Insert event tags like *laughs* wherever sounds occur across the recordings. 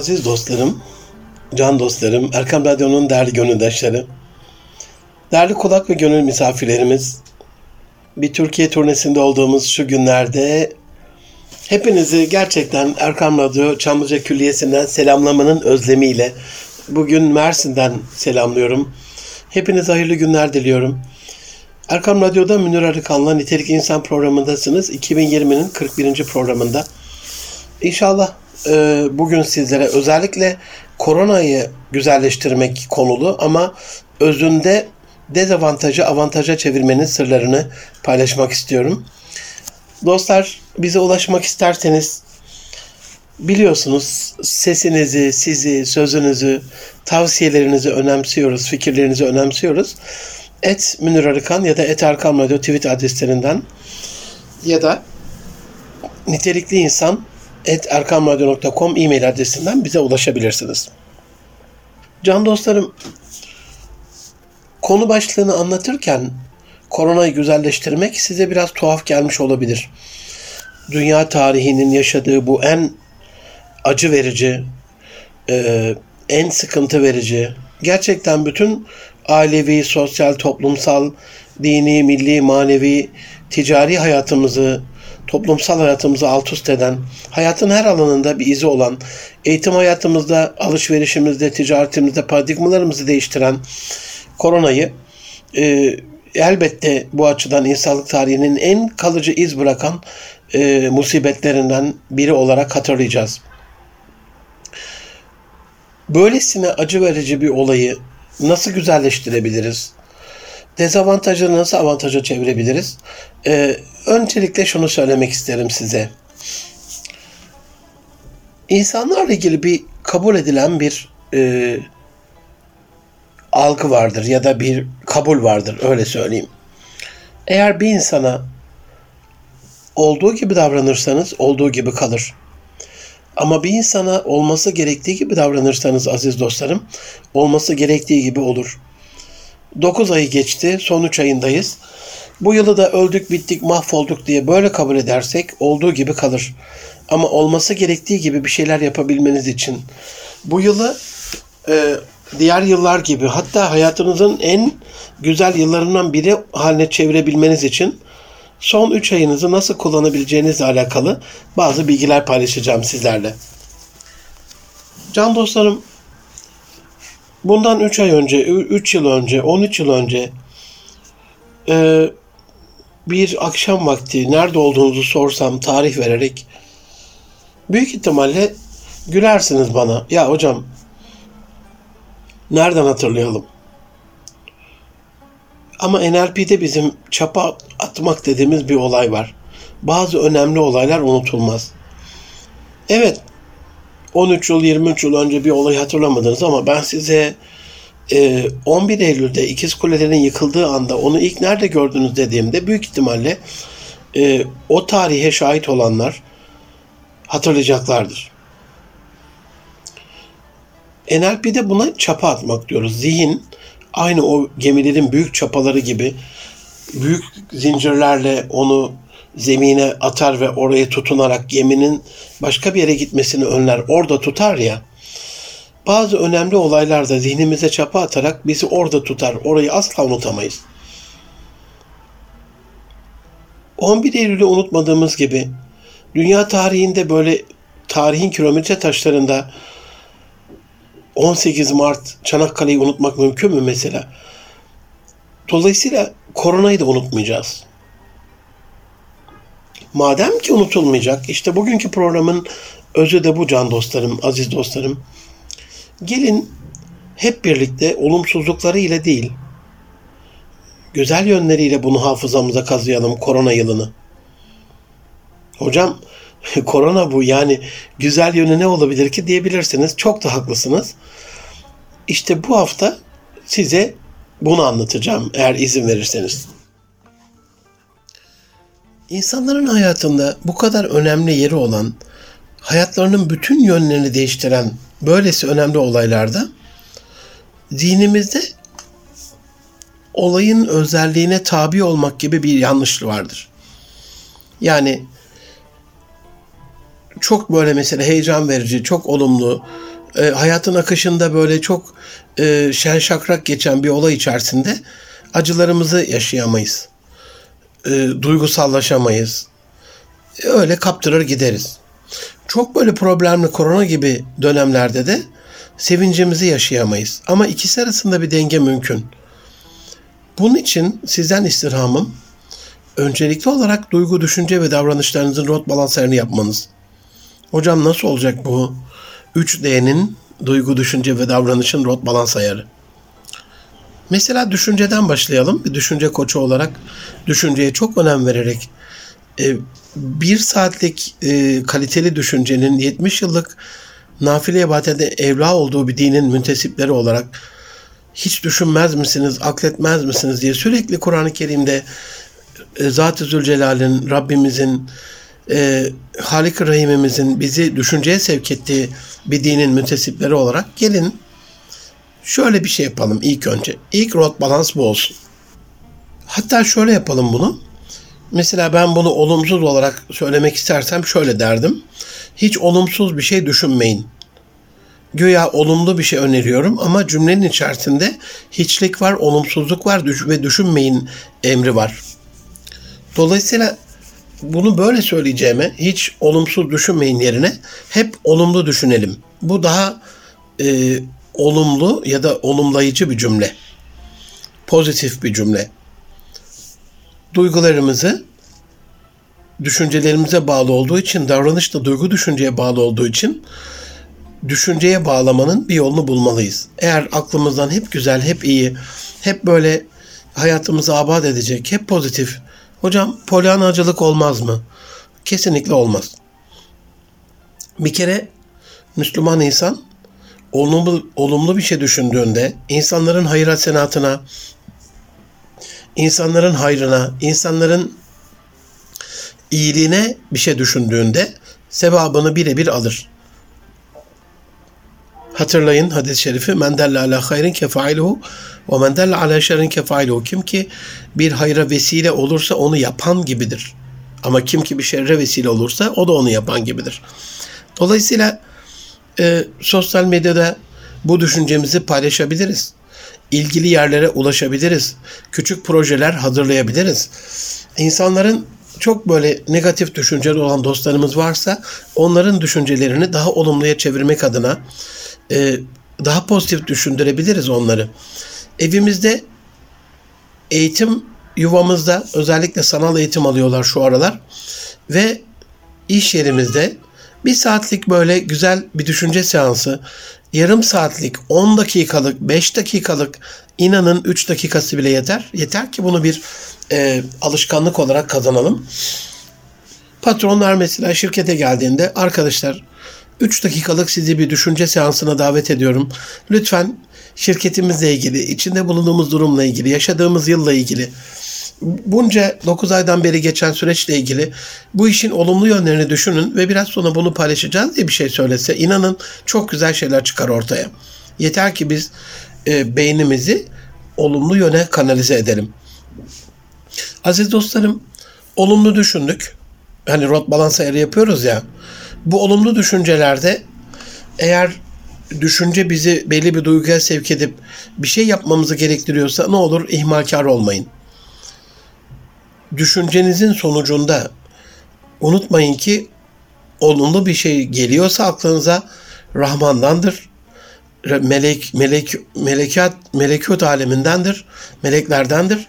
Aziz dostlarım, can dostlarım, Erkam Radyo'nun değerli gönüldaşları, değerli kulak ve gönül misafirlerimiz, bir Türkiye turnesinde olduğumuz şu günlerde hepinizi gerçekten Erkam Radyo Çamlıca Külliyesi'nden selamlamanın özlemiyle bugün Mersin'den selamlıyorum. Hepinize hayırlı günler diliyorum. Erkam Radyo'da Münir Arıkan'la Nitelik İnsan programındasınız. 2020'nin 41. programında. İnşallah e, bugün sizlere özellikle koronayı güzelleştirmek konulu ama özünde dezavantajı avantaja çevirmenin sırlarını paylaşmak istiyorum. Dostlar bize ulaşmak isterseniz biliyorsunuz sesinizi, sizi, sözünüzü, tavsiyelerinizi önemsiyoruz, fikirlerinizi önemsiyoruz. Et Münir Arıkan ya da Et Erkan Radyo tweet adreslerinden ya da nitelikli insan erkamradyo.com e-mail adresinden bize ulaşabilirsiniz. Can dostlarım, konu başlığını anlatırken koronayı güzelleştirmek size biraz tuhaf gelmiş olabilir. Dünya tarihinin yaşadığı bu en acı verici, e, en sıkıntı verici, gerçekten bütün ailevi, sosyal, toplumsal, dini, milli, manevi, ticari hayatımızı toplumsal hayatımızı alt üst eden, hayatın her alanında bir izi olan, eğitim hayatımızda, alışverişimizde, ticaretimizde paradigmalarımızı değiştiren koronayı e, elbette bu açıdan insanlık tarihinin en kalıcı iz bırakan e, musibetlerinden biri olarak hatırlayacağız. Böylesine acı verici bir olayı nasıl güzelleştirebiliriz? Dezavantajını nasıl avantaja çevirebiliriz? Ee, öncelikle şunu söylemek isterim size. İnsanlarla ilgili bir kabul edilen bir e, algı vardır ya da bir kabul vardır öyle söyleyeyim. Eğer bir insana olduğu gibi davranırsanız olduğu gibi kalır. Ama bir insana olması gerektiği gibi davranırsanız aziz dostlarım olması gerektiği gibi olur. 9 ayı geçti, son 3 ayındayız. Bu yılı da öldük, bittik, mahvolduk diye böyle kabul edersek olduğu gibi kalır. Ama olması gerektiği gibi bir şeyler yapabilmeniz için bu yılı e, diğer yıllar gibi hatta hayatınızın en güzel yıllarından biri haline çevirebilmeniz için son 3 ayınızı nasıl kullanabileceğinizle alakalı bazı bilgiler paylaşacağım sizlerle. Can dostlarım bundan 3 ay önce, 3 yıl önce, 13 yıl önce e, bir akşam vakti nerede olduğunuzu sorsam tarih vererek büyük ihtimalle gülersiniz bana. Ya hocam nereden hatırlayalım? Ama NLP'de bizim çapa atmak dediğimiz bir olay var. Bazı önemli olaylar unutulmaz. Evet 13 yıl 23 yıl önce bir olay hatırlamadınız ama ben size 11 e, Eylül'de İkiz Kulelerin yıkıldığı anda onu ilk nerede gördünüz dediğimde büyük ihtimalle e, o tarihe şahit olanlar hatırlayacaklardır. NLP'de buna çapa atmak diyoruz. Zihin aynı o gemilerin büyük çapaları gibi büyük zincirlerle onu zemine atar ve oraya tutunarak geminin başka bir yere gitmesini önler. Orada tutar ya. Bazı önemli olaylarda zihnimize çapa atarak bizi orada tutar. Orayı asla unutamayız. 11 Eylül'ü unutmadığımız gibi dünya tarihinde böyle tarihin kilometre taşlarında 18 Mart Çanakkale'yi unutmak mümkün mü mesela? Dolayısıyla koronayı da unutmayacağız. Madem ki unutulmayacak, işte bugünkü programın özü de bu can dostlarım, aziz dostlarım. Gelin hep birlikte olumsuzlukları ile değil, güzel yönleriyle bunu hafızamıza kazıyalım korona yılını. Hocam *laughs* korona bu yani güzel yönü ne olabilir ki diyebilirsiniz. Çok da haklısınız. İşte bu hafta size bunu anlatacağım eğer izin verirseniz. İnsanların hayatında bu kadar önemli yeri olan, hayatlarının bütün yönlerini değiştiren böylesi önemli olaylarda dinimizde olayın özelliğine tabi olmak gibi bir yanlışlık vardır. Yani çok böyle mesela heyecan verici, çok olumlu, e, hayatın akışında böyle çok e, şen şakrak geçen bir olay içerisinde acılarımızı yaşayamayız. E, duygusallaşamayız. E, öyle kaptırır gideriz. Çok böyle problemli korona gibi dönemlerde de sevincimizi yaşayamayız. Ama ikisi arasında bir denge mümkün. Bunun için sizden istirhamım öncelikli olarak duygu, düşünce ve davranışlarınızın rot balanslarını yapmanız. Hocam nasıl olacak bu 3D'nin duygu, düşünce ve davranışın rot balans ayarı? Mesela düşünceden başlayalım. Bir düşünce koçu olarak düşünceye çok önem vererek e, bir saatlik e, kaliteli düşüncenin 70 yıllık nafile ibadete evla olduğu bir dinin müntesipleri olarak hiç düşünmez misiniz, akletmez misiniz diye sürekli Kur'an-ı Kerim'de e, Zat-ı Zülcelal'in, Rabbimizin, e, Halik-i Rahim'imizin bizi düşünceye sevk ettiği bir dinin müntesipleri olarak gelin şöyle bir şey yapalım ilk önce. İlk rot balans bu olsun. Hatta şöyle yapalım bunu. Mesela ben bunu olumsuz olarak söylemek istersem şöyle derdim. Hiç olumsuz bir şey düşünmeyin. Göya olumlu bir şey öneriyorum ama cümlenin içerisinde hiçlik var, olumsuzluk var ve düşünmeyin emri var. Dolayısıyla bunu böyle söyleyeceğime hiç olumsuz düşünmeyin yerine hep olumlu düşünelim. Bu daha e, olumlu ya da olumlayıcı bir cümle. Pozitif bir cümle. Duygularımızı düşüncelerimize bağlı olduğu için, davranış da duygu düşünceye bağlı olduğu için düşünceye bağlamanın bir yolunu bulmalıyız. Eğer aklımızdan hep güzel, hep iyi, hep böyle hayatımızı abad edecek, hep pozitif. Hocam polyanacılık olmaz mı? Kesinlikle olmaz. Bir kere Müslüman insan olumlu, olumlu bir şey düşündüğünde insanların hayır senatına, insanların hayrına, insanların iyiliğine bir şey düşündüğünde sevabını birebir alır. Hatırlayın hadis-i şerifi men delle ala hayrin kefailuhu ve men delle ala şerrin kefailuhu kim ki bir hayra vesile olursa onu yapan gibidir. Ama kim ki bir şerre vesile olursa o da onu yapan gibidir. Dolayısıyla e, sosyal medyada bu düşüncemizi paylaşabiliriz. İlgili yerlere ulaşabiliriz. Küçük projeler hazırlayabiliriz. İnsanların çok böyle negatif düşünceli olan dostlarımız varsa onların düşüncelerini daha olumluya çevirmek adına e, daha pozitif düşündürebiliriz onları. Evimizde eğitim yuvamızda özellikle sanal eğitim alıyorlar şu aralar ve iş yerimizde bir saatlik böyle güzel bir düşünce seansı, yarım saatlik, 10 dakikalık, 5 dakikalık inanın 3 dakikası bile yeter. Yeter ki bunu bir e, alışkanlık olarak kazanalım. Patronlar mesela şirkete geldiğinde arkadaşlar 3 dakikalık sizi bir düşünce seansına davet ediyorum. Lütfen şirketimizle ilgili, içinde bulunduğumuz durumla ilgili, yaşadığımız yılla ilgili, bunca 9 aydan beri geçen süreçle ilgili bu işin olumlu yönlerini düşünün ve biraz sonra bunu paylaşacağız diye bir şey söylese inanın çok güzel şeyler çıkar ortaya. Yeter ki biz e, beynimizi olumlu yöne kanalize edelim. Aziz dostlarım, olumlu düşündük. Hani rot balans ayarı yapıyoruz ya. Bu olumlu düşüncelerde eğer düşünce bizi belli bir duyguya sevk edip bir şey yapmamızı gerektiriyorsa ne olur ihmalkar olmayın. Düşüncenizin sonucunda unutmayın ki olumlu bir şey geliyorsa aklınıza Rahman'dandır. Melek, melek, melekat, melekut alemindendir. Meleklerdendir.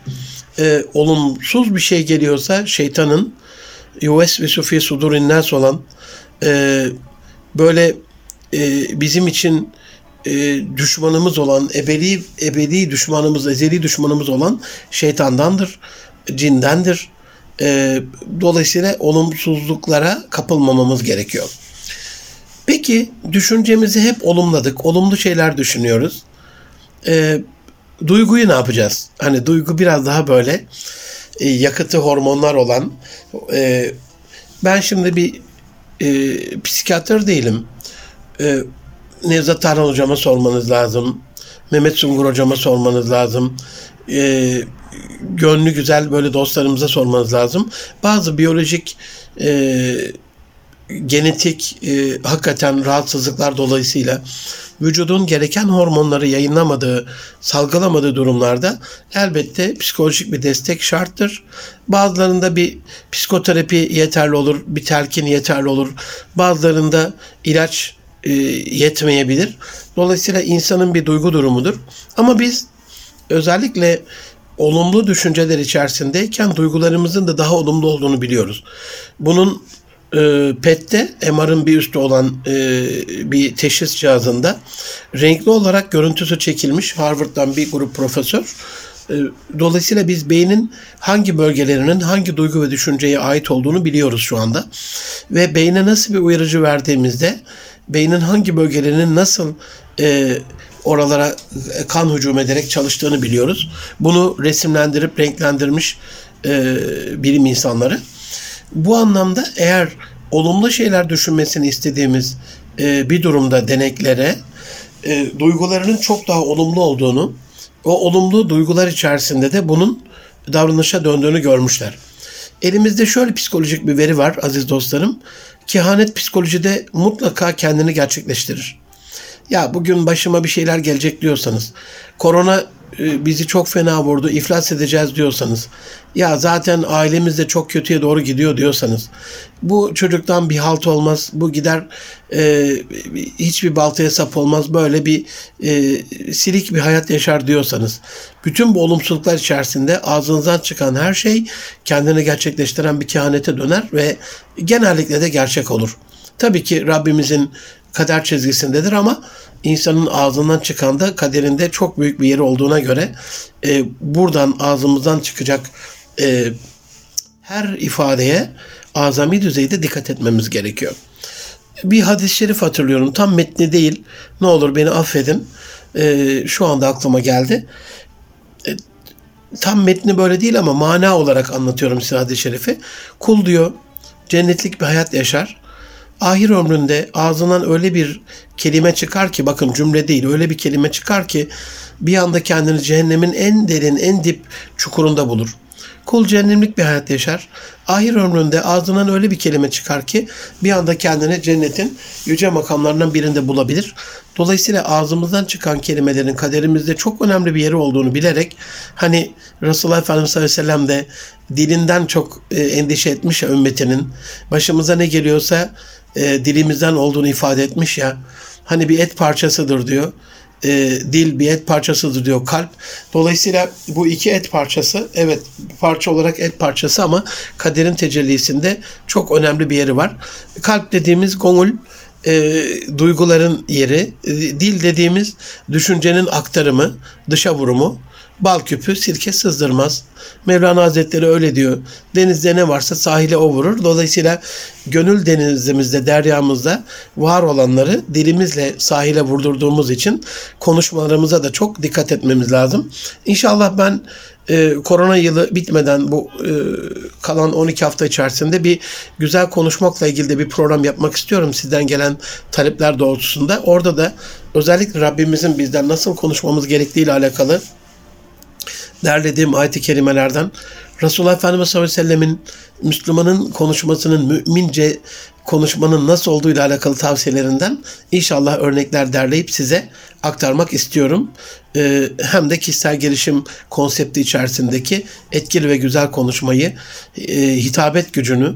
Ee, olumsuz bir şey geliyorsa şeytanın yuves ve sufi sudurin nas olan e, böyle e, bizim için e, düşmanımız olan, ebedi ebedi düşmanımız, ezeli düşmanımız olan şeytandandır, cindendir. E, dolayısıyla olumsuzluklara kapılmamamız gerekiyor. Peki düşüncemizi hep olumladık, olumlu şeyler düşünüyoruz. E, duyguyu ne yapacağız? Hani duygu biraz daha böyle e, yakıtı hormonlar olan. E, ben şimdi bir e, psikiyatr değilim. E, Nevzat Tarhan hocama sormanız lazım. Mehmet Sungur hocama sormanız lazım. E, gönlü güzel böyle dostlarımıza sormanız lazım. Bazı biyolojik e, genetik e, hakikaten rahatsızlıklar dolayısıyla vücudun gereken hormonları yayınlamadığı, salgılamadığı durumlarda elbette psikolojik bir destek şarttır. Bazılarında bir psikoterapi yeterli olur, bir telkin yeterli olur. Bazılarında ilaç e, yetmeyebilir. Dolayısıyla insanın bir duygu durumudur. Ama biz özellikle olumlu düşünceler içerisindeyken duygularımızın da daha olumlu olduğunu biliyoruz. Bunun e, PET'te MR'ın bir üstü olan e, bir teşhis cihazında renkli olarak görüntüsü çekilmiş Harvard'dan bir grup profesör. E, dolayısıyla biz beynin hangi bölgelerinin hangi duygu ve düşünceye ait olduğunu biliyoruz şu anda. Ve beyne nasıl bir uyarıcı verdiğimizde beynin hangi bölgelerinin nasıl e, oralara kan hücum ederek çalıştığını biliyoruz. Bunu resimlendirip renklendirmiş e, bilim insanları. Bu anlamda eğer olumlu şeyler düşünmesini istediğimiz e, bir durumda deneklere e, duygularının çok daha olumlu olduğunu, o olumlu duygular içerisinde de bunun davranışa döndüğünü görmüşler. Elimizde şöyle psikolojik bir veri var aziz dostlarım. Kehanet psikolojide mutlaka kendini gerçekleştirir. Ya bugün başıma bir şeyler gelecek diyorsanız, korona e, bizi çok fena vurdu, iflas edeceğiz diyorsanız, ya zaten ailemiz de çok kötüye doğru gidiyor diyorsanız, bu çocuktan bir halt olmaz, bu gider e, hiçbir baltaya sap olmaz, böyle bir e, silik bir hayat yaşar diyorsanız, bütün bu olumsuzluklar içerisinde ağzınızdan çıkan her şey kendini gerçekleştiren bir kehanete döner ve genellikle de gerçek olur. Tabii ki Rabbimizin kader çizgisindedir ama insanın ağzından çıkan da kaderinde çok büyük bir yeri olduğuna göre e, buradan ağzımızdan çıkacak e, her ifadeye azami düzeyde dikkat etmemiz gerekiyor. Bir hadis-i şerif hatırlıyorum. Tam metni değil. Ne olur beni affedin. E, şu anda aklıma geldi. E, tam metni böyle değil ama mana olarak anlatıyorum size hadis-i şerifi. Kul diyor cennetlik bir hayat yaşar ahir ömründe ağzından öyle bir kelime çıkar ki bakın cümle değil öyle bir kelime çıkar ki bir anda kendini cehennemin en derin en dip çukurunda bulur. Kul cehennemlik bir hayat yaşar. Ahir ömründe ağzından öyle bir kelime çıkar ki bir anda kendini cennetin yüce makamlarından birinde bulabilir. Dolayısıyla ağzımızdan çıkan kelimelerin kaderimizde çok önemli bir yeri olduğunu bilerek hani Resulullah Efendimiz sallallahu aleyhi ve sellem de dilinden çok e, endişe etmiş ya ümmetinin. Başımıza ne geliyorsa e, dilimizden olduğunu ifade etmiş ya. Hani bir et parçasıdır diyor. E, dil bir et parçasıdır diyor kalp. Dolayısıyla bu iki et parçası evet parça olarak et parçası ama kaderin tecellisinde çok önemli bir yeri var. Kalp dediğimiz gongul e, duyguların yeri, e, dil dediğimiz düşüncenin aktarımı, dışa vurumu, bal küpü sirke sızdırmaz. Mevlana Hazretleri öyle diyor. Denizde ne varsa sahile o vurur. Dolayısıyla gönül denizimizde, deryamızda var olanları dilimizle sahile vurdurduğumuz için konuşmalarımıza da çok dikkat etmemiz lazım. İnşallah ben e, korona yılı bitmeden bu e, kalan 12 hafta içerisinde bir güzel konuşmakla ilgili de bir program yapmak istiyorum sizden gelen talepler doğrultusunda. Orada da özellikle Rabbimizin bizden nasıl konuşmamız gerektiği ile alakalı derlediğim ayet-i kerimelerden Resulullah Efendimiz sallallahu aleyhi ve sellemin Müslümanın konuşmasının mümince konuşmanın nasıl olduğu ile alakalı tavsiyelerinden inşallah örnekler derleyip size aktarmak istiyorum. Ee, hem de kişisel gelişim konsepti içerisindeki etkili ve güzel konuşmayı, e, hitabet gücünü,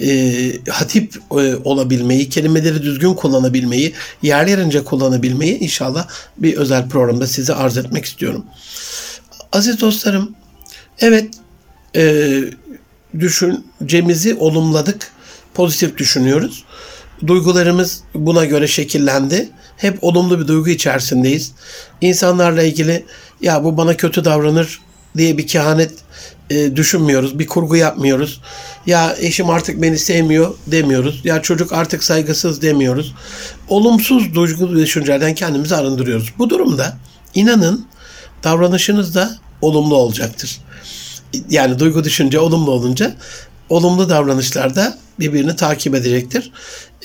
e, hatip e, olabilmeyi, kelimeleri düzgün kullanabilmeyi, yerlerince kullanabilmeyi inşallah bir özel programda size arz etmek istiyorum. Aziz dostlarım, evet e, düşüncemizi olumladık, pozitif düşünüyoruz. Duygularımız buna göre şekillendi. Hep olumlu bir duygu içerisindeyiz. İnsanlarla ilgili ya bu bana kötü davranır diye bir kehanet e, düşünmüyoruz. Bir kurgu yapmıyoruz. Ya eşim artık beni sevmiyor demiyoruz. Ya çocuk artık saygısız demiyoruz. Olumsuz duygu düşüncelerden kendimizi arındırıyoruz. Bu durumda inanın davranışınız da olumlu olacaktır. Yani duygu düşünce olumlu olunca olumlu davranışlarda birbirini takip edecektir.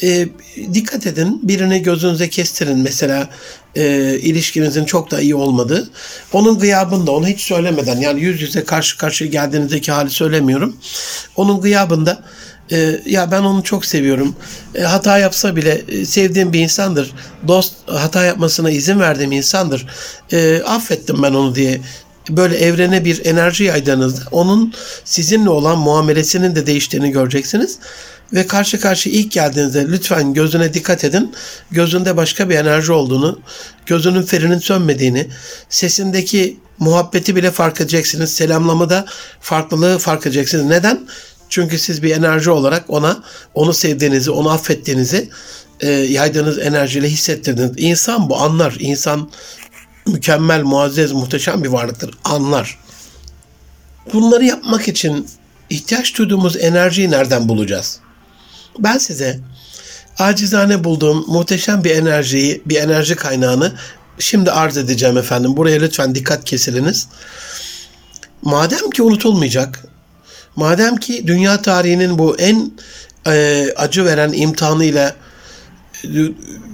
E, dikkat edin birini gözünüze kestirin mesela e, ilişkinizin çok da iyi olmadığı. Onun gıyabında onu hiç söylemeden yani yüz yüze karşı karşıya geldiğinizdeki hali söylemiyorum. Onun gıyabında e, ya ben onu çok seviyorum. E, hata yapsa bile e, sevdiğim bir insandır. Dost hata yapmasına izin verdiğim insandır. E, affettim ben onu diye böyle evrene bir enerji yaydığınızda onun sizinle olan muamelesinin de değiştiğini göreceksiniz. Ve karşı karşı ilk geldiğinizde lütfen gözüne dikkat edin. Gözünde başka bir enerji olduğunu, gözünün ferinin sönmediğini, sesindeki muhabbeti bile fark edeceksiniz. Selamlamada farklılığı fark edeceksiniz. Neden? Çünkü siz bir enerji olarak ona onu sevdiğinizi, onu affettiğinizi e, yaydığınız enerjiyle hissettirdiniz. İnsan bu anlar. İnsan mükemmel, muazzez, muhteşem bir varlıktır. Anlar. Bunları yapmak için ihtiyaç duyduğumuz enerjiyi nereden bulacağız? Ben size acizane bulduğum muhteşem bir enerjiyi, bir enerji kaynağını şimdi arz edeceğim efendim. Buraya lütfen dikkat kesiliniz. Madem ki unutulmayacak, madem ki dünya tarihinin bu en e, acı veren imtihanıyla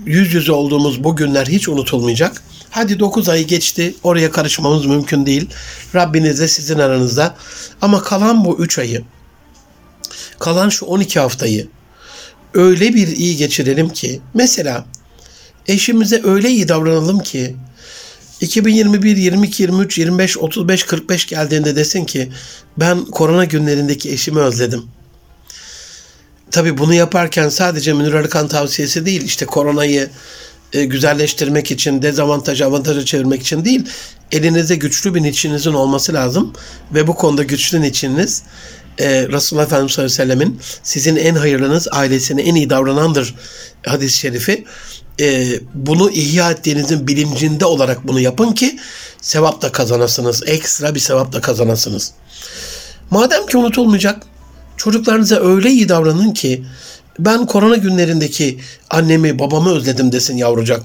yüz yüze olduğumuz bu günler hiç unutulmayacak. Hadi 9 ayı geçti. Oraya karışmamız mümkün değil. Rabbiniz sizin aranızda. Ama kalan bu 3 ayı, kalan şu 12 haftayı öyle bir iyi geçirelim ki mesela eşimize öyle iyi davranalım ki 2021, 22, 23, 25, 35, 45 geldiğinde desin ki ben korona günlerindeki eşimi özledim. Tabi bunu yaparken sadece Münir Arıkan tavsiyesi değil işte koronayı e, güzelleştirmek için, dezavantajı avantaja çevirmek için değil, elinizde güçlü bir niçinizin olması lazım ve bu konuda güçlü niçiniz e, Resulullah Efendimiz sallallahu sizin en hayırlınız ailesine en iyi davranandır hadis-i şerifi. E, bunu ihya ettiğinizin bilincinde olarak bunu yapın ki sevap da kazanasınız. Ekstra bir sevap da kazanasınız. Madem ki unutulmayacak çocuklarınıza öyle iyi davranın ki ben korona günlerindeki annemi babamı özledim desin yavrucak.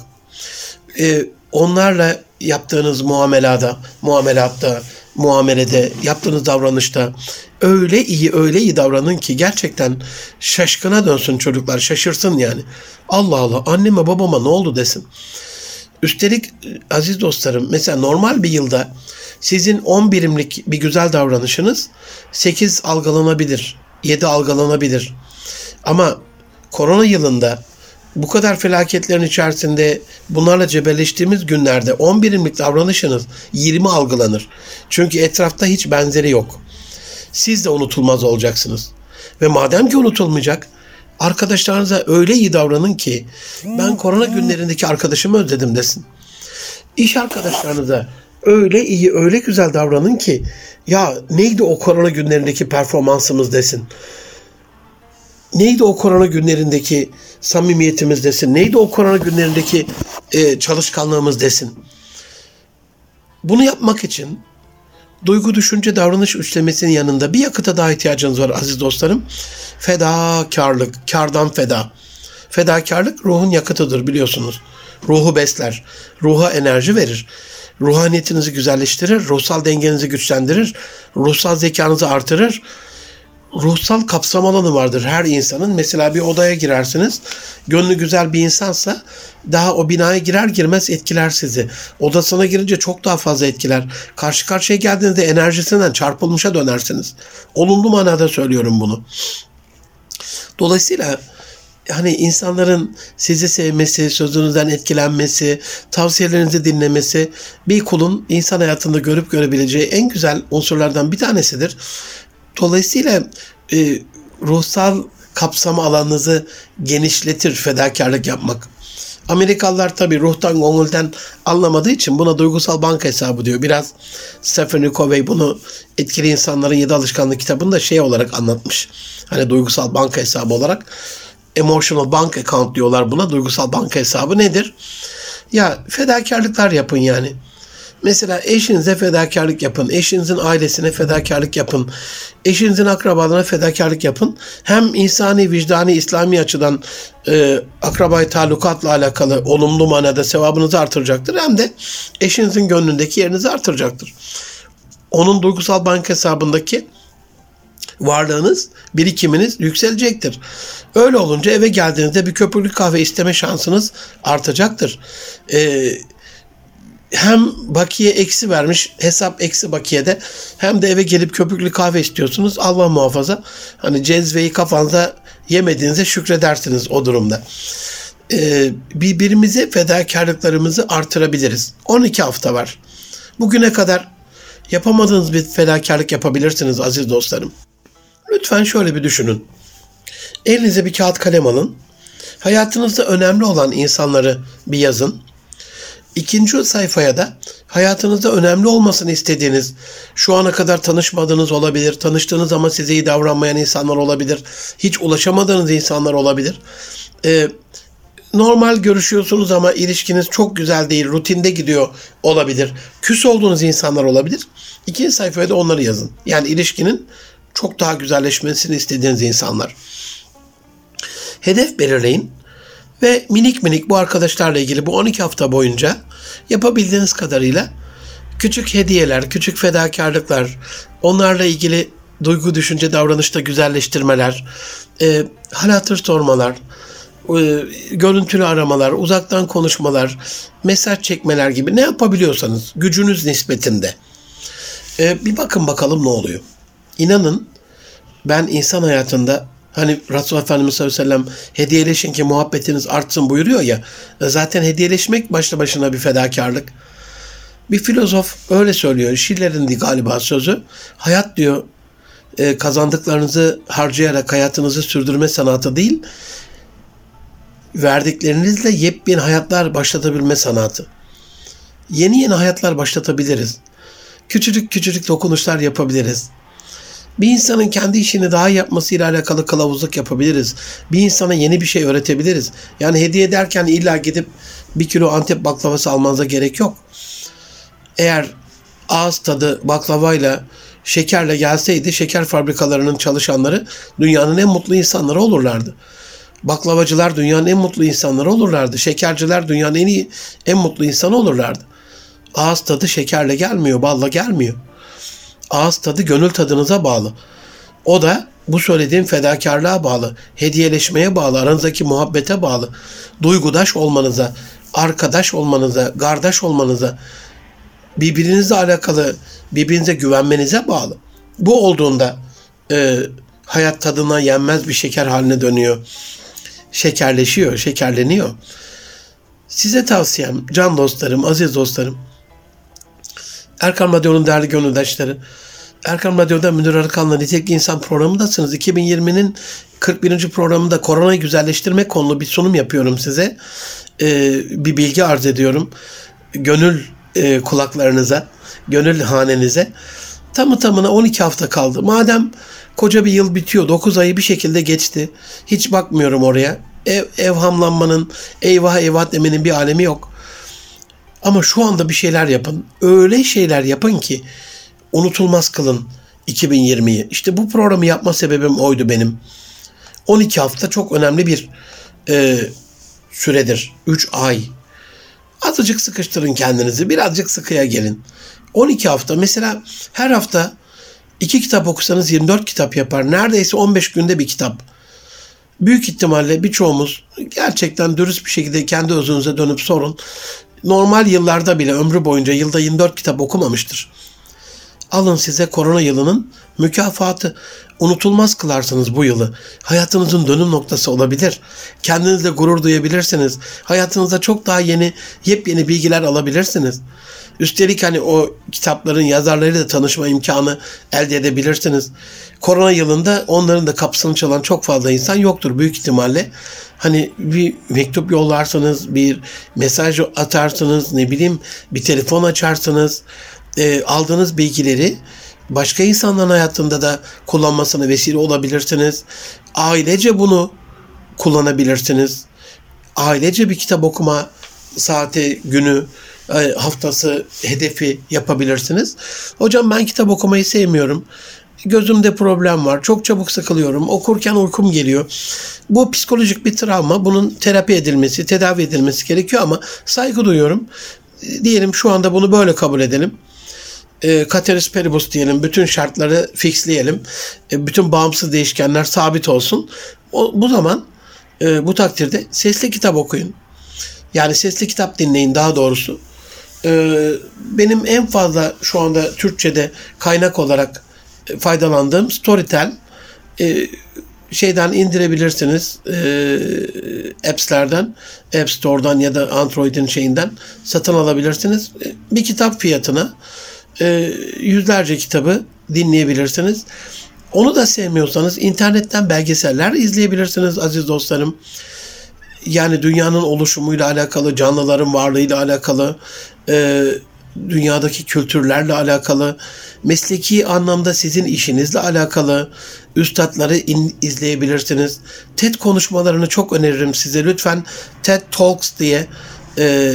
Ee, onlarla yaptığınız muamelada, muamelatta, muamelede, yaptığınız davranışta öyle iyi öyle iyi davranın ki gerçekten şaşkına dönsün çocuklar şaşırsın yani. Allah Allah anneme babama ne oldu desin. Üstelik aziz dostlarım mesela normal bir yılda sizin 10 birimlik bir güzel davranışınız 8 algılanabilir, 7 algılanabilir. Ama korona yılında bu kadar felaketlerin içerisinde bunlarla cebelleştiğimiz günlerde 10 birimlik davranışınız 20 algılanır. Çünkü etrafta hiç benzeri yok. Siz de unutulmaz olacaksınız. Ve madem ki unutulmayacak arkadaşlarınıza öyle iyi davranın ki ben korona günlerindeki arkadaşımı özledim desin. İş arkadaşlarınıza öyle iyi öyle güzel davranın ki ya neydi o korona günlerindeki performansımız desin. Neydi o korona günlerindeki samimiyetimiz desin. Neydi o korona günlerindeki e, çalışkanlığımız desin. Bunu yapmak için duygu, düşünce, davranış üçlemesinin yanında bir yakıta daha ihtiyacınız var aziz dostlarım. Fedakarlık, kardan feda. Fedakarlık ruhun yakıtıdır biliyorsunuz. Ruhu besler, ruha enerji verir. Ruhaniyetinizi güzelleştirir, ruhsal dengenizi güçlendirir, ruhsal zekanızı artırır, ruhsal kapsam alanı vardır her insanın. Mesela bir odaya girersiniz. Gönlü güzel bir insansa daha o binaya girer girmez etkiler sizi. Odasına girince çok daha fazla etkiler. Karşı karşıya geldiğinizde enerjisinden çarpılmışa dönersiniz. Olumlu manada söylüyorum bunu. Dolayısıyla hani insanların sizi sevmesi, sözünüzden etkilenmesi, tavsiyelerinizi dinlemesi bir kulun insan hayatında görüp görebileceği en güzel unsurlardan bir tanesidir. Dolayısıyla e, ruhsal kapsama alanınızı genişletir fedakarlık yapmak. Amerikalılar tabi ruhtan gönülden anlamadığı için buna duygusal banka hesabı diyor. Biraz Stephen Covey bunu etkili insanların yedi alışkanlık kitabında şey olarak anlatmış. Hani duygusal banka hesabı olarak. Emotional bank account diyorlar buna. Duygusal banka hesabı nedir? Ya fedakarlıklar yapın yani. Mesela eşinize fedakarlık yapın. Eşinizin ailesine fedakarlık yapın. Eşinizin akrabalarına fedakarlık yapın. Hem insani, vicdani, İslami açıdan e, akrabayı talukatla alakalı olumlu manada sevabınızı artıracaktır. Hem de eşinizin gönlündeki yerinizi artıracaktır. Onun duygusal bank hesabındaki varlığınız, birikiminiz yükselecektir. Öyle olunca eve geldiğinizde bir köpüklü kahve isteme şansınız artacaktır. Ee, hem bakiye eksi vermiş hesap eksi bakiyede hem de eve gelip köpüklü kahve istiyorsunuz. Allah muhafaza hani cezveyi kafanıza yemediğinize şükredersiniz o durumda. Ee, birbirimize fedakarlıklarımızı artırabiliriz. 12 hafta var. Bugüne kadar yapamadığınız bir fedakarlık yapabilirsiniz aziz dostlarım. Lütfen şöyle bir düşünün. Elinize bir kağıt kalem alın. Hayatınızda önemli olan insanları bir yazın. İkinci sayfaya da hayatınızda önemli olmasını istediğiniz, şu ana kadar tanışmadığınız olabilir, tanıştığınız ama size iyi davranmayan insanlar olabilir, hiç ulaşamadığınız insanlar olabilir. Ee, normal görüşüyorsunuz ama ilişkiniz çok güzel değil, rutinde gidiyor olabilir. Küs olduğunuz insanlar olabilir. İkinci sayfaya da onları yazın. Yani ilişkinin çok daha güzelleşmesini istediğiniz insanlar. Hedef belirleyin ve minik minik bu arkadaşlarla ilgili bu 12 hafta boyunca yapabildiğiniz kadarıyla küçük hediyeler, küçük fedakarlıklar, onlarla ilgili duygu, düşünce, davranışta güzelleştirmeler, e, hal hatır sormalar, e, görüntülü aramalar, uzaktan konuşmalar, mesaj çekmeler gibi ne yapabiliyorsanız gücünüz nispetinde. E, bir bakın bakalım ne oluyor. İnanın ben insan hayatında Hani Resulullah Efendimiz sallallahu aleyhi ve sellem hediyeleşin ki muhabbetiniz artsın buyuruyor ya. E, zaten hediyeleşmek başlı başına bir fedakarlık. Bir filozof öyle söylüyor. Schiller'in galiba sözü. Hayat diyor e, kazandıklarınızı harcayarak hayatınızı sürdürme sanatı değil, verdiklerinizle yepyeni hayatlar başlatabilme sanatı. Yeni yeni hayatlar başlatabiliriz. Küçücük küçücük dokunuşlar yapabiliriz. Bir insanın kendi işini daha yapmasıyla alakalı kılavuzluk yapabiliriz. Bir insana yeni bir şey öğretebiliriz. Yani hediye ederken illa gidip bir kilo Antep baklavası almanıza gerek yok. Eğer ağız tadı baklavayla şekerle gelseydi şeker fabrikalarının çalışanları dünyanın en mutlu insanları olurlardı. Baklavacılar dünyanın en mutlu insanları olurlardı. Şekerciler dünyanın en iyi, en mutlu insanı olurlardı. Ağız tadı şekerle gelmiyor, balla gelmiyor ağız tadı gönül tadınıza bağlı. O da bu söylediğim fedakarlığa bağlı, hediyeleşmeye bağlı, aranızdaki muhabbete bağlı, duygudaş olmanıza, arkadaş olmanıza, kardeş olmanıza, birbirinizle alakalı, birbirinize güvenmenize bağlı. Bu olduğunda e, hayat tadına yenmez bir şeker haline dönüyor. Şekerleşiyor, şekerleniyor. Size tavsiyem, can dostlarım, aziz dostlarım, Erkan Radyo'nun değerli gönüldaşları, Erkan Radyo'da Münir Arıkan'la Nitelikli İnsan programındasınız. 2020'nin 41. programında koronayı güzelleştirmek konulu bir sunum yapıyorum size. Ee, bir bilgi arz ediyorum. Gönül e, kulaklarınıza, gönül hanenize. Tamı tamına 12 hafta kaldı. Madem koca bir yıl bitiyor, 9 ayı bir şekilde geçti. Hiç bakmıyorum oraya. Ev, evhamlanmanın, eyvah eyvah demenin bir alemi yok. Ama şu anda bir şeyler yapın. Öyle şeyler yapın ki unutulmaz kılın 2020'yi. İşte bu programı yapma sebebim oydu benim. 12 hafta çok önemli bir e, süredir. 3 ay. Azıcık sıkıştırın kendinizi. Birazcık sıkıya gelin. 12 hafta mesela her hafta 2 kitap okusanız 24 kitap yapar. Neredeyse 15 günde bir kitap. Büyük ihtimalle birçoğumuz gerçekten dürüst bir şekilde kendi özünüze dönüp sorun. Normal yıllarda bile ömrü boyunca yılda 24 kitap okumamıştır. Alın size korona yılının mükafatı. Unutulmaz kılarsınız bu yılı. Hayatınızın dönüm noktası olabilir. Kendinizle gurur duyabilirsiniz. Hayatınızda çok daha yeni, yepyeni bilgiler alabilirsiniz. Üstelik hani o kitapların yazarlarıyla da tanışma imkanı elde edebilirsiniz. Korona yılında onların da kapısını çalan çok fazla insan yoktur büyük ihtimalle. Hani bir mektup yollarsanız, bir mesaj atarsınız, ne bileyim bir telefon açarsınız e, aldığınız bilgileri başka insanların hayatında da kullanmasına vesile olabilirsiniz. Ailece bunu kullanabilirsiniz. Ailece bir kitap okuma saati, günü, haftası, hedefi yapabilirsiniz. Hocam ben kitap okumayı sevmiyorum. Gözümde problem var. Çok çabuk sıkılıyorum. Okurken uykum geliyor. Bu psikolojik bir travma. Bunun terapi edilmesi, tedavi edilmesi gerekiyor ama saygı duyuyorum. Diyelim şu anda bunu böyle kabul edelim e, Cateris Paribus diyelim. Bütün şartları fixleyelim. E, bütün bağımsız değişkenler sabit olsun. O, bu zaman e, bu takdirde sesli kitap okuyun. Yani sesli kitap dinleyin daha doğrusu. Ee, benim en fazla şu anda Türkçe'de kaynak olarak faydalandığım Storytel. Ee, şeyden indirebilirsiniz. E, apps'lerden, App Store'dan ya da Android'in şeyinden satın alabilirsiniz. Ee, bir kitap fiyatına e, yüzlerce kitabı dinleyebilirsiniz. Onu da sevmiyorsanız internetten belgeseller izleyebilirsiniz aziz dostlarım. Yani dünyanın oluşumuyla alakalı, canlıların varlığıyla alakalı, e, dünyadaki kültürlerle alakalı, mesleki anlamda sizin işinizle alakalı üstadları in, izleyebilirsiniz. TED konuşmalarını çok öneririm size. Lütfen TED Talks diye e,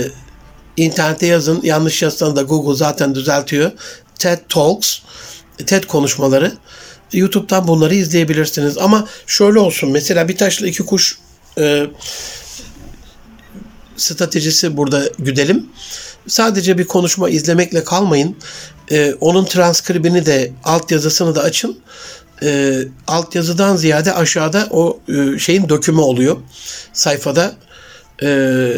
internete yazın. Yanlış yazsanız da Google zaten düzeltiyor. TED Talks, TED konuşmaları. YouTube'dan bunları izleyebilirsiniz. Ama şöyle olsun. Mesela bir taşla iki kuş e, stratejisi burada güdelim. Sadece bir konuşma izlemekle kalmayın. E, onun transkribini de altyazısını da açın. E, altyazıdan ziyade aşağıda o e, şeyin dökümü oluyor. Sayfada e,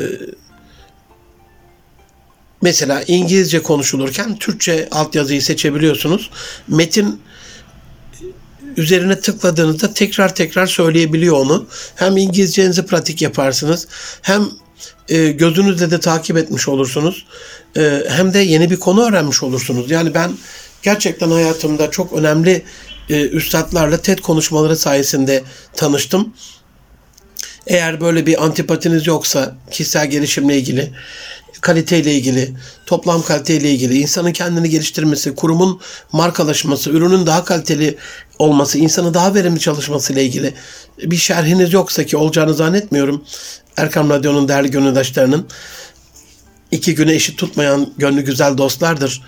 mesela İngilizce konuşulurken Türkçe altyazıyı seçebiliyorsunuz. Metin üzerine tıkladığınızda tekrar tekrar söyleyebiliyor onu. Hem İngilizcenizi pratik yaparsınız hem e, gözünüzle de takip etmiş olursunuz. E, hem de yeni bir konu öğrenmiş olursunuz. Yani ben gerçekten hayatımda çok önemli e, üstadlarla TED konuşmaları sayesinde tanıştım. Eğer böyle bir antipatiniz yoksa kişisel gelişimle ilgili, kaliteyle ilgili, toplam kaliteyle ilgili, insanın kendini geliştirmesi, kurumun markalaşması, ürünün daha kaliteli olması, insanı daha verimli çalışması ile ilgili bir şerhiniz yoksa ki olacağını zannetmiyorum. Erkam Radyo'nun değerli gönüldaşlarının iki güne eşit tutmayan gönlü güzel dostlardır.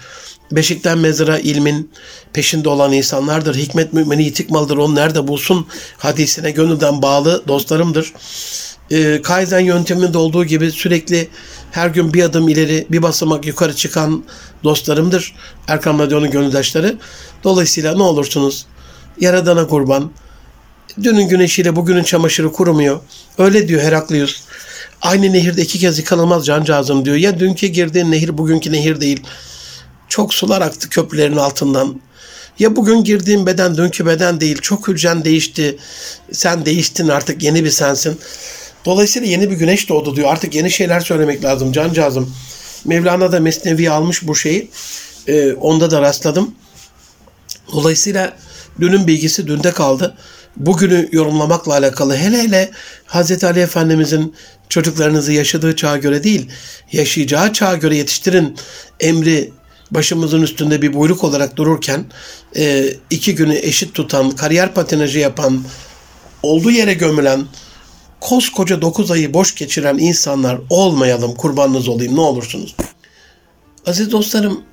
Beşikten mezara ilmin peşinde olan insanlardır. Hikmet mümini yitik maldır. Onu nerede bulsun hadisine gönülden bağlı dostlarımdır. E, Kaizen yönteminde olduğu gibi sürekli her gün bir adım ileri bir basamak yukarı çıkan dostlarımdır. Erkam Radyo'nun gönüldaşları. Dolayısıyla ne olursunuz Yaradan'a kurban. Dünün güneşiyle bugünün çamaşırı kurumuyor. Öyle diyor Heraklius. Aynı nehirde iki kez yıkanılmaz cancağızım diyor. Ya dünkü girdiğin nehir bugünkü nehir değil. Çok sular aktı köprülerin altından. Ya bugün girdiğin beden dünkü beden değil. Çok hücren değişti. Sen değiştin artık yeni bir sensin. Dolayısıyla yeni bir güneş doğdu diyor. Artık yeni şeyler söylemek lazım cancağızım. Mevlana da Mesnevi almış bu şeyi. Ee, onda da rastladım. Dolayısıyla dünün bilgisi dünde kaldı. Bugünü yorumlamakla alakalı hele hele Hz. Ali Efendimizin çocuklarınızı yaşadığı çağa göre değil, yaşayacağı çağa göre yetiştirin emri başımızın üstünde bir buyruk olarak dururken e, iki günü eşit tutan, kariyer patinajı yapan, olduğu yere gömülen, koskoca dokuz ayı boş geçiren insanlar olmayalım, kurbanınız olayım ne olursunuz. Aziz dostlarım,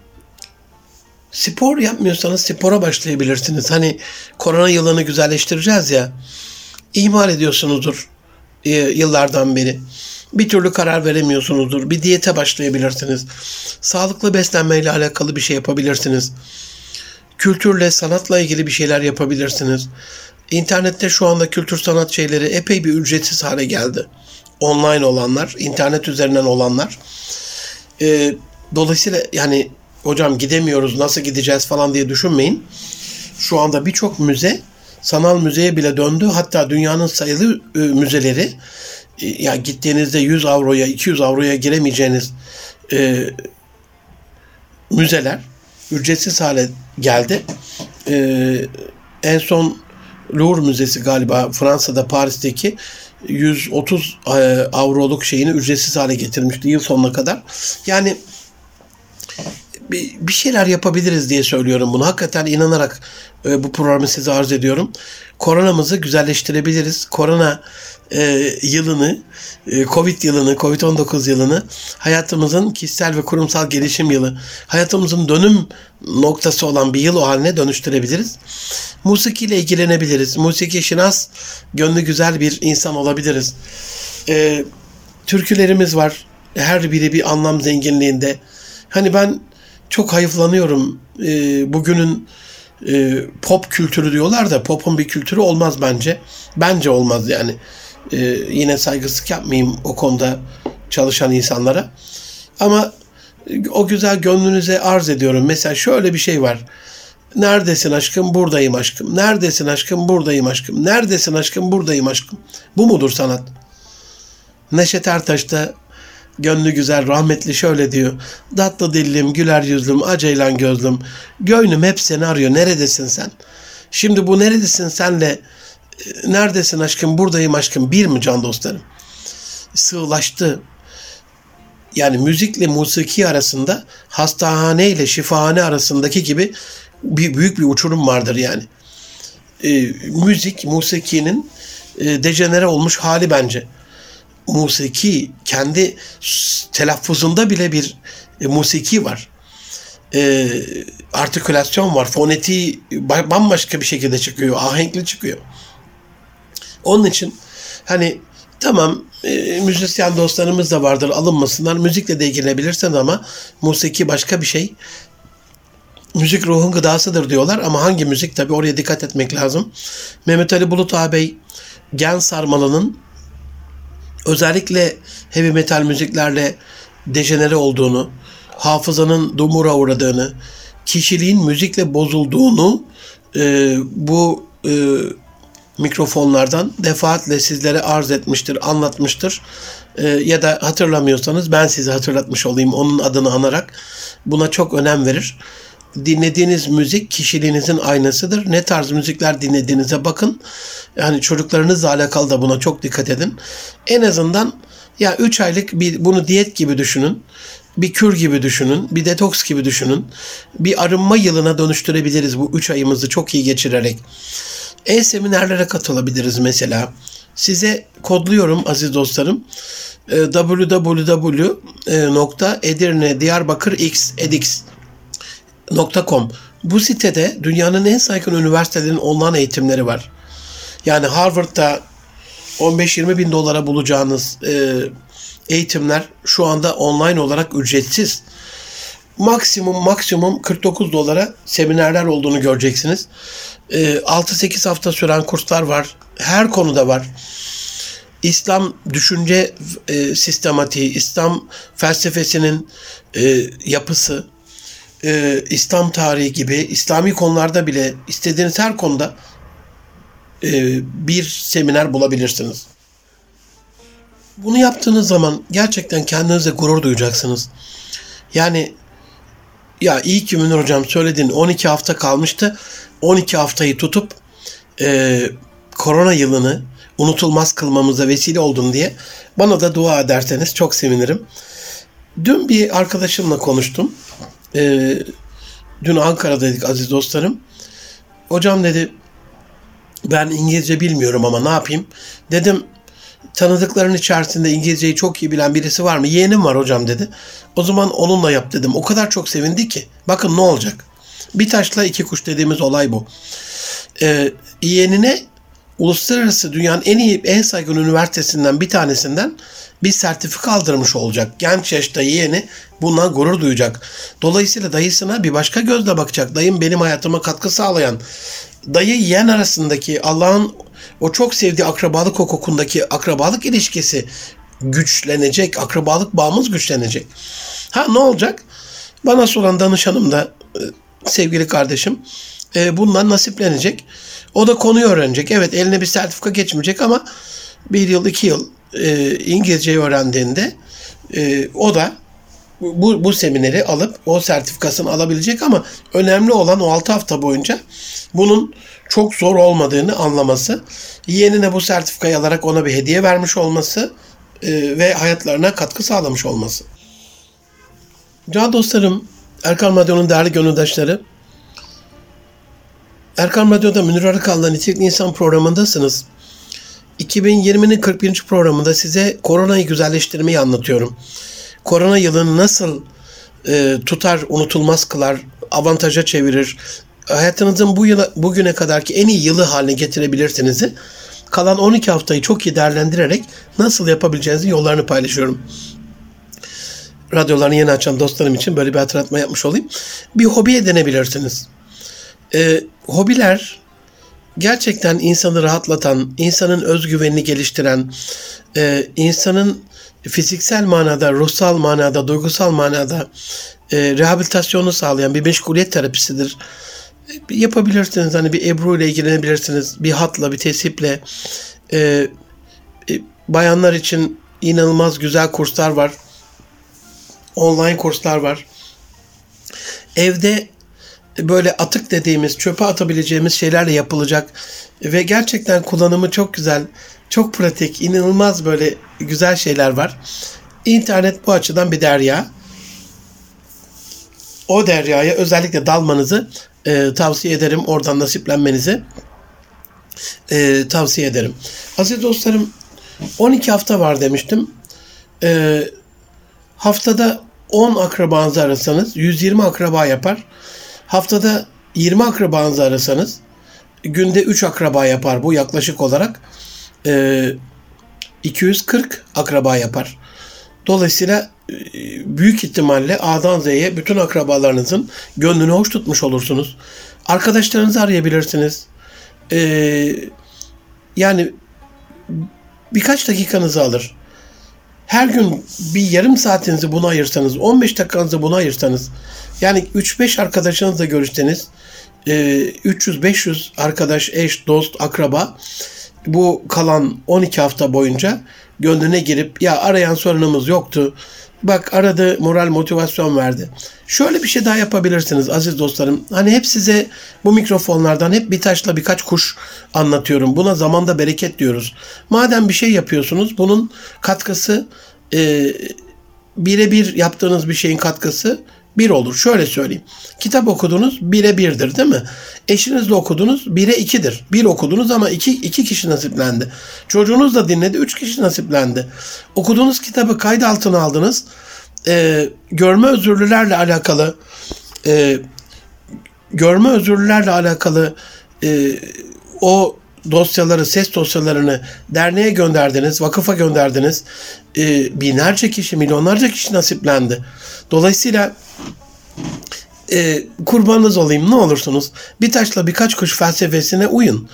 spor yapmıyorsanız spora başlayabilirsiniz. Hani korona yılını güzelleştireceğiz ya, ihmal ediyorsunuzdur e, yıllardan beri bir türlü karar veremiyorsunuzdur. Bir diyete başlayabilirsiniz. Sağlıklı beslenmeyle alakalı bir şey yapabilirsiniz. Kültürle, sanatla ilgili bir şeyler yapabilirsiniz. İnternette şu anda kültür sanat şeyleri epey bir ücretsiz hale geldi. Online olanlar, internet üzerinden olanlar. Ee, dolayısıyla yani hocam gidemiyoruz nasıl gideceğiz falan diye düşünmeyin. Şu anda birçok müze sanal müzeye bile döndü. Hatta dünyanın sayılı e, müzeleri e, ya gittiğinizde 100 avroya 200 avroya giremeyeceğiniz e, müzeler ücretsiz hale geldi. E, en son Louvre Müzesi galiba Fransa'da Paris'teki 130 e, avroluk şeyini ücretsiz hale getirmişti yıl sonuna kadar. Yani bir, şeyler yapabiliriz diye söylüyorum bunu. Hakikaten inanarak e, bu programı size arz ediyorum. Koronamızı güzelleştirebiliriz. Korona e, yılını, e, Covid yılını, Covid-19 yılını hayatımızın kişisel ve kurumsal gelişim yılı, hayatımızın dönüm noktası olan bir yıl o haline dönüştürebiliriz. Musiki ile ilgilenebiliriz. Musiki şinas, gönlü güzel bir insan olabiliriz. E, türkülerimiz var. Her biri bir anlam zenginliğinde. Hani ben çok hayıflanıyorum. E, bugünün e, pop kültürü diyorlar da popun bir kültürü olmaz bence. Bence olmaz yani. E, yine saygısızlık yapmayayım o konuda çalışan insanlara. Ama o güzel gönlünüze arz ediyorum. Mesela şöyle bir şey var. Neredesin aşkım? Buradayım aşkım. Neredesin aşkım? Buradayım aşkım. Neredesin aşkım? Buradayım aşkım. Bu mudur sanat? Neşet Ertaş gönlü güzel rahmetli şöyle diyor. Tatlı dillim, güler yüzlüm, aceylan gözlüm. Göynüm hep seni arıyor. Neredesin sen? Şimdi bu neredesin senle e, neredesin aşkım buradayım aşkım bir mi can dostlarım? Sığlaştı. Yani müzikle musiki arasında hastahane ile şifahane arasındaki gibi bir büyük bir uçurum vardır yani. E, müzik, musikinin e, dejenere olmuş hali bence musiki kendi telaffuzunda bile bir e, musiki var. E, artikülasyon var. Fonetiği bambaşka bir şekilde çıkıyor. Ahenkli çıkıyor. Onun için hani tamam e, müzisyen dostlarımız da vardır alınmasınlar. Müzikle de ilgilenebilirsin ama musiki başka bir şey. Müzik ruhun gıdasıdır diyorlar ama hangi müzik tabi oraya dikkat etmek lazım. Mehmet Ali Bulut ağabey Gen Sarmalı'nın özellikle heavy metal müziklerle dejenere olduğunu, hafızanın dumura uğradığını, kişiliğin müzikle bozulduğunu e, bu e, mikrofonlardan defaatle sizlere arz etmiştir, anlatmıştır. E, ya da hatırlamıyorsanız ben size hatırlatmış olayım onun adını anarak. Buna çok önem verir dinlediğiniz müzik kişiliğinizin aynasıdır. Ne tarz müzikler dinlediğinize bakın. Yani çocuklarınızla alakalı da buna çok dikkat edin. En azından ya 3 aylık bir bunu diyet gibi düşünün. Bir kür gibi düşünün. Bir detoks gibi düşünün. Bir arınma yılına dönüştürebiliriz bu 3 ayımızı çok iyi geçirerek. E-seminerlere katılabiliriz mesela. Size kodluyorum aziz dostlarım. www.edirne edix .com. Bu sitede dünyanın en saygın üniversitelerinin online eğitimleri var. Yani Harvard'da 15-20 bin dolara bulacağınız e, eğitimler şu anda online olarak ücretsiz. Maksimum maksimum 49 dolara seminerler olduğunu göreceksiniz. E, 6-8 hafta süren kurslar var. Her konuda var. İslam düşünce e, sistematiği, İslam felsefesinin e, yapısı, e, İslam tarihi gibi İslami konularda bile istediğiniz her konuda e, bir seminer bulabilirsiniz. Bunu yaptığınız zaman gerçekten kendinize gurur duyacaksınız. Yani ya iyi ki Münir Hocam söylediğin 12 hafta kalmıştı. 12 haftayı tutup e, korona yılını unutulmaz kılmamıza vesile oldun diye bana da dua ederseniz çok sevinirim. Dün bir arkadaşımla konuştum e, dün Ankara'daydık aziz dostlarım. Hocam dedi ben İngilizce bilmiyorum ama ne yapayım? Dedim tanıdıkların içerisinde İngilizceyi çok iyi bilen birisi var mı? Yeğenim var hocam dedi. O zaman onunla yap dedim. O kadar çok sevindi ki. Bakın ne olacak? Bir taşla iki kuş dediğimiz olay bu. Ee, yeğenine uluslararası dünyanın en iyi, en saygın üniversitesinden bir tanesinden bir sertifika aldırmış olacak. Genç yaşta yeğeni bundan gurur duyacak. Dolayısıyla dayısına bir başka gözle bakacak. Dayım benim hayatıma katkı sağlayan. Dayı yeğen arasındaki Allah'ın o çok sevdiği akrabalık hukukundaki akrabalık ilişkisi güçlenecek. Akrabalık bağımız güçlenecek. Ha ne olacak? Bana soran danışanım da e, sevgili kardeşim e, bundan nasiplenecek. O da konuyu öğrenecek. Evet eline bir sertifika geçmeyecek ama bir yıl iki yıl e, İngilizceyi öğrendiğinde e, o da bu, bu semineri alıp o sertifikasını alabilecek ama önemli olan o 6 hafta boyunca bunun çok zor olmadığını anlaması, yeğenine bu sertifikayı alarak ona bir hediye vermiş olması e, ve hayatlarına katkı sağlamış olması. Can dostlarım, Erkan Radyo'nun değerli gönüldaşları, Erkan Radyo'da Münir Arıkal'la Nitelikli İnsan programındasınız. 2020'nin 41. programında size koronayı güzelleştirmeyi anlatıyorum. Korona yılını nasıl e, tutar, unutulmaz kılar, avantaja çevirir, hayatınızın bu yıla, bugüne kadarki en iyi yılı haline getirebilirsiniz. Kalan 12 haftayı çok iyi değerlendirerek nasıl yapabileceğinizin yollarını paylaşıyorum. Radyolarını yeni açan dostlarım için böyle bir hatırlatma yapmış olayım. Bir hobi edinebilirsiniz. E, hobiler gerçekten insanı rahatlatan, insanın özgüvenini geliştiren, e, insanın fiziksel manada, ruhsal manada, duygusal manada e, rehabilitasyonu sağlayan bir meşguliyet terapisidir. E, yapabilirsiniz. Hani bir Ebru ile ilgilenebilirsiniz. Bir hatla, bir tesiple. E, e, bayanlar için inanılmaz güzel kurslar var. Online kurslar var. Evde böyle atık dediğimiz, çöpe atabileceğimiz şeylerle yapılacak ve gerçekten kullanımı çok güzel, çok pratik, inanılmaz böyle güzel şeyler var. İnternet bu açıdan bir derya. O deryaya özellikle dalmanızı e, tavsiye ederim. Oradan nasiplenmenizi e, tavsiye ederim. Aziz dostlarım 12 hafta var demiştim. E, haftada 10 akrabanızı arasanız 120 akraba yapar. Haftada 20 akrabanızı arasanız günde 3 akraba yapar bu yaklaşık olarak. E, 240 akraba yapar. Dolayısıyla e, büyük ihtimalle A'dan Z'ye bütün akrabalarınızın gönlünü hoş tutmuş olursunuz. Arkadaşlarınızı arayabilirsiniz. Ee, yani birkaç dakikanızı alır. Her gün bir yarım saatinizi buna ayırsanız, 15 dakikanızı buna ayırsanız, yani 3-5 arkadaşınızla görüşseniz, 300-500 e, arkadaş, eş, dost, akraba bu kalan 12 hafta boyunca gönlüne girip ya arayan sorunumuz yoktu. Bak aradı moral motivasyon verdi. Şöyle bir şey daha yapabilirsiniz aziz dostlarım. Hani hep size bu mikrofonlardan hep bir taşla birkaç kuş anlatıyorum. Buna zamanda bereket diyoruz. Madem bir şey yapıyorsunuz bunun katkısı e, birebir yaptığınız bir şeyin katkısı bir olur. Şöyle söyleyeyim. Kitap okudunuz bire birdir değil mi? Eşinizle okudunuz bire ikidir. Bir okudunuz ama iki, iki kişi nasiplendi. Çocuğunuz da dinledi üç kişi nasiplendi. Okuduğunuz kitabı kayıt altına aldınız. Ee, görme özürlülerle alakalı e, görme özürlülerle alakalı e, o dosyaları, ses dosyalarını derneğe gönderdiniz, vakıfa gönderdiniz. E, binlerce kişi, milyonlarca kişi nasiplendi. Dolayısıyla e, kurbanınız olayım ne olursunuz. Bir taşla birkaç kuş felsefesine uyun.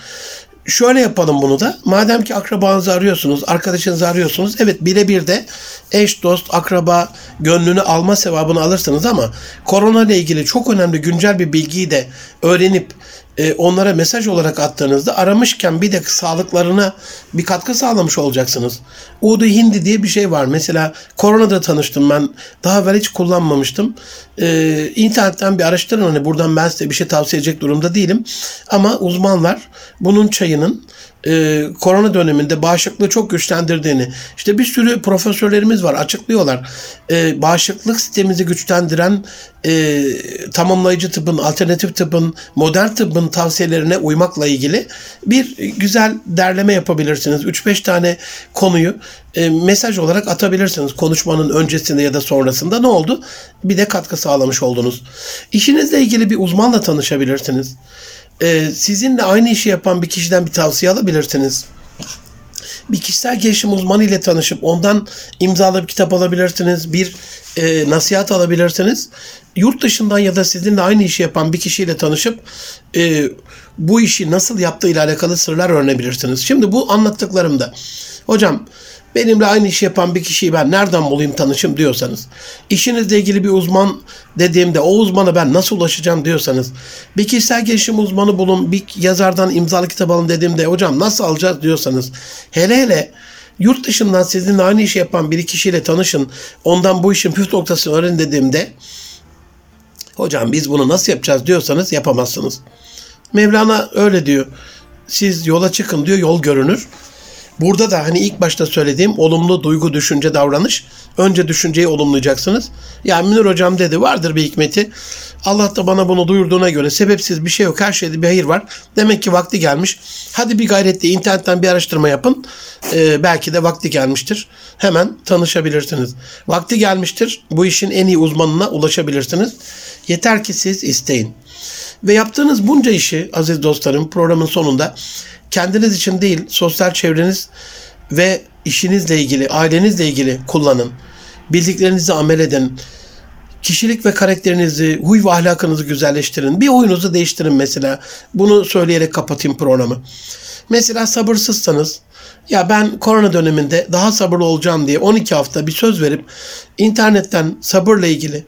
Şöyle yapalım bunu da. Madem ki akrabanızı arıyorsunuz, arkadaşınızı arıyorsunuz. Evet birebir de eş, dost, akraba gönlünü alma sevabını alırsınız ama korona ile ilgili çok önemli güncel bir bilgiyi de öğrenip e, onlara mesaj olarak attığınızda aramışken bir de sağlıklarına bir katkı sağlamış olacaksınız. Udu Hindi diye bir şey var. Mesela koronada tanıştım ben. Daha evvel hiç kullanmamıştım. E, internetten bir araştırın. Hani buradan ben size bir şey tavsiye edecek durumda değilim. Ama uzmanlar bunun çayının e, korona döneminde bağışıklığı çok güçlendirdiğini, işte bir sürü profesörlerimiz var açıklıyorlar. E, bağışıklık sistemimizi güçlendiren e, tamamlayıcı tıbbın, alternatif tıbbın, modern tıbbın tavsiyelerine uymakla ilgili bir güzel derleme yapabilirsiniz. 3-5 tane konuyu e, mesaj olarak atabilirsiniz. Konuşmanın öncesinde ya da sonrasında ne oldu? Bir de katkı sağlamış oldunuz. İşinizle ilgili bir uzmanla tanışabilirsiniz e, sizinle aynı işi yapan bir kişiden bir tavsiye alabilirsiniz. Bir kişisel gelişim uzmanı ile tanışıp ondan imzalı bir kitap alabilirsiniz. Bir e, nasihat alabilirsiniz. Yurt dışından ya da sizinle aynı işi yapan bir kişiyle tanışıp e, bu işi nasıl yaptığı ile alakalı sırlar öğrenebilirsiniz. Şimdi bu anlattıklarımda hocam benimle aynı işi yapan bir kişiyi ben nereden bulayım tanışım diyorsanız, işinizle ilgili bir uzman dediğimde o uzmana ben nasıl ulaşacağım diyorsanız, bir kişisel gelişim uzmanı bulun, bir yazardan imzalı kitap alın dediğimde hocam nasıl alacağız diyorsanız, hele hele yurt dışından sizinle aynı işi yapan bir kişiyle tanışın, ondan bu işin püf noktasını öğrenin dediğimde, hocam biz bunu nasıl yapacağız diyorsanız yapamazsınız. Mevlana öyle diyor. Siz yola çıkın diyor, yol görünür. Burada da hani ilk başta söylediğim olumlu duygu, düşünce, davranış. Önce düşünceyi olumlayacaksınız. Yani Münir hocam dedi vardır bir hikmeti. Allah da bana bunu duyurduğuna göre sebepsiz bir şey yok. Her şeyde bir hayır var. Demek ki vakti gelmiş. Hadi bir gayretle internetten bir araştırma yapın. Ee, belki de vakti gelmiştir. Hemen tanışabilirsiniz. Vakti gelmiştir. Bu işin en iyi uzmanına ulaşabilirsiniz. Yeter ki siz isteyin. Ve yaptığınız bunca işi aziz dostlarım programın sonunda kendiniz için değil, sosyal çevreniz ve işinizle ilgili, ailenizle ilgili kullanın. Bildiklerinizi amel edin. Kişilik ve karakterinizi, huy ve ahlakınızı güzelleştirin. Bir oyunuzu değiştirin mesela. Bunu söyleyerek kapatayım programı. Mesela sabırsızsanız ya ben korona döneminde daha sabırlı olacağım diye 12 hafta bir söz verip internetten sabırla ilgili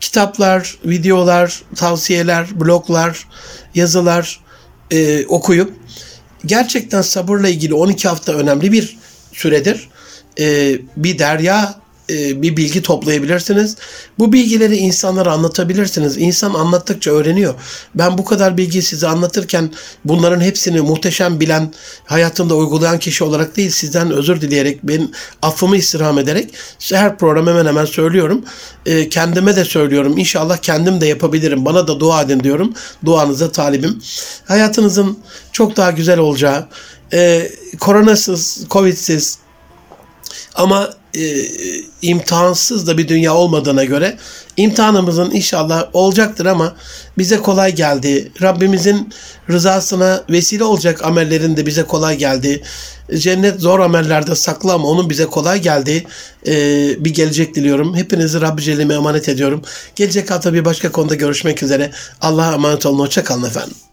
kitaplar, videolar, tavsiyeler, bloglar, yazılar e, okuyup gerçekten sabırla ilgili 12 hafta önemli bir süredir. E, bir derya e, bir bilgi toplayabilirsiniz. Bu bilgileri insanlara anlatabilirsiniz. İnsan anlattıkça öğreniyor. Ben bu kadar bilgiyi size anlatırken bunların hepsini muhteşem bilen, hayatında uygulayan kişi olarak değil sizden özür dileyerek, ben affımı istirham ederek her program hemen hemen söylüyorum. E, kendime de söylüyorum. İnşallah kendim de yapabilirim. Bana da dua edin diyorum. Duanıza talibim. Hayatınızın çok daha güzel olacağı, e, koronasız, covidsiz, ama e, imtihansız da bir dünya olmadığına göre imtihanımızın inşallah olacaktır ama bize kolay geldi. Rabbimizin rızasına vesile olacak amellerin de bize kolay geldi. Cennet zor amellerde saklı ama onun bize kolay geldi. E, bir gelecek diliyorum. Hepinizi Rabbi Celle'ime emanet ediyorum. Gelecek hafta bir başka konuda görüşmek üzere. Allah'a emanet olun. Hoşçakalın efendim.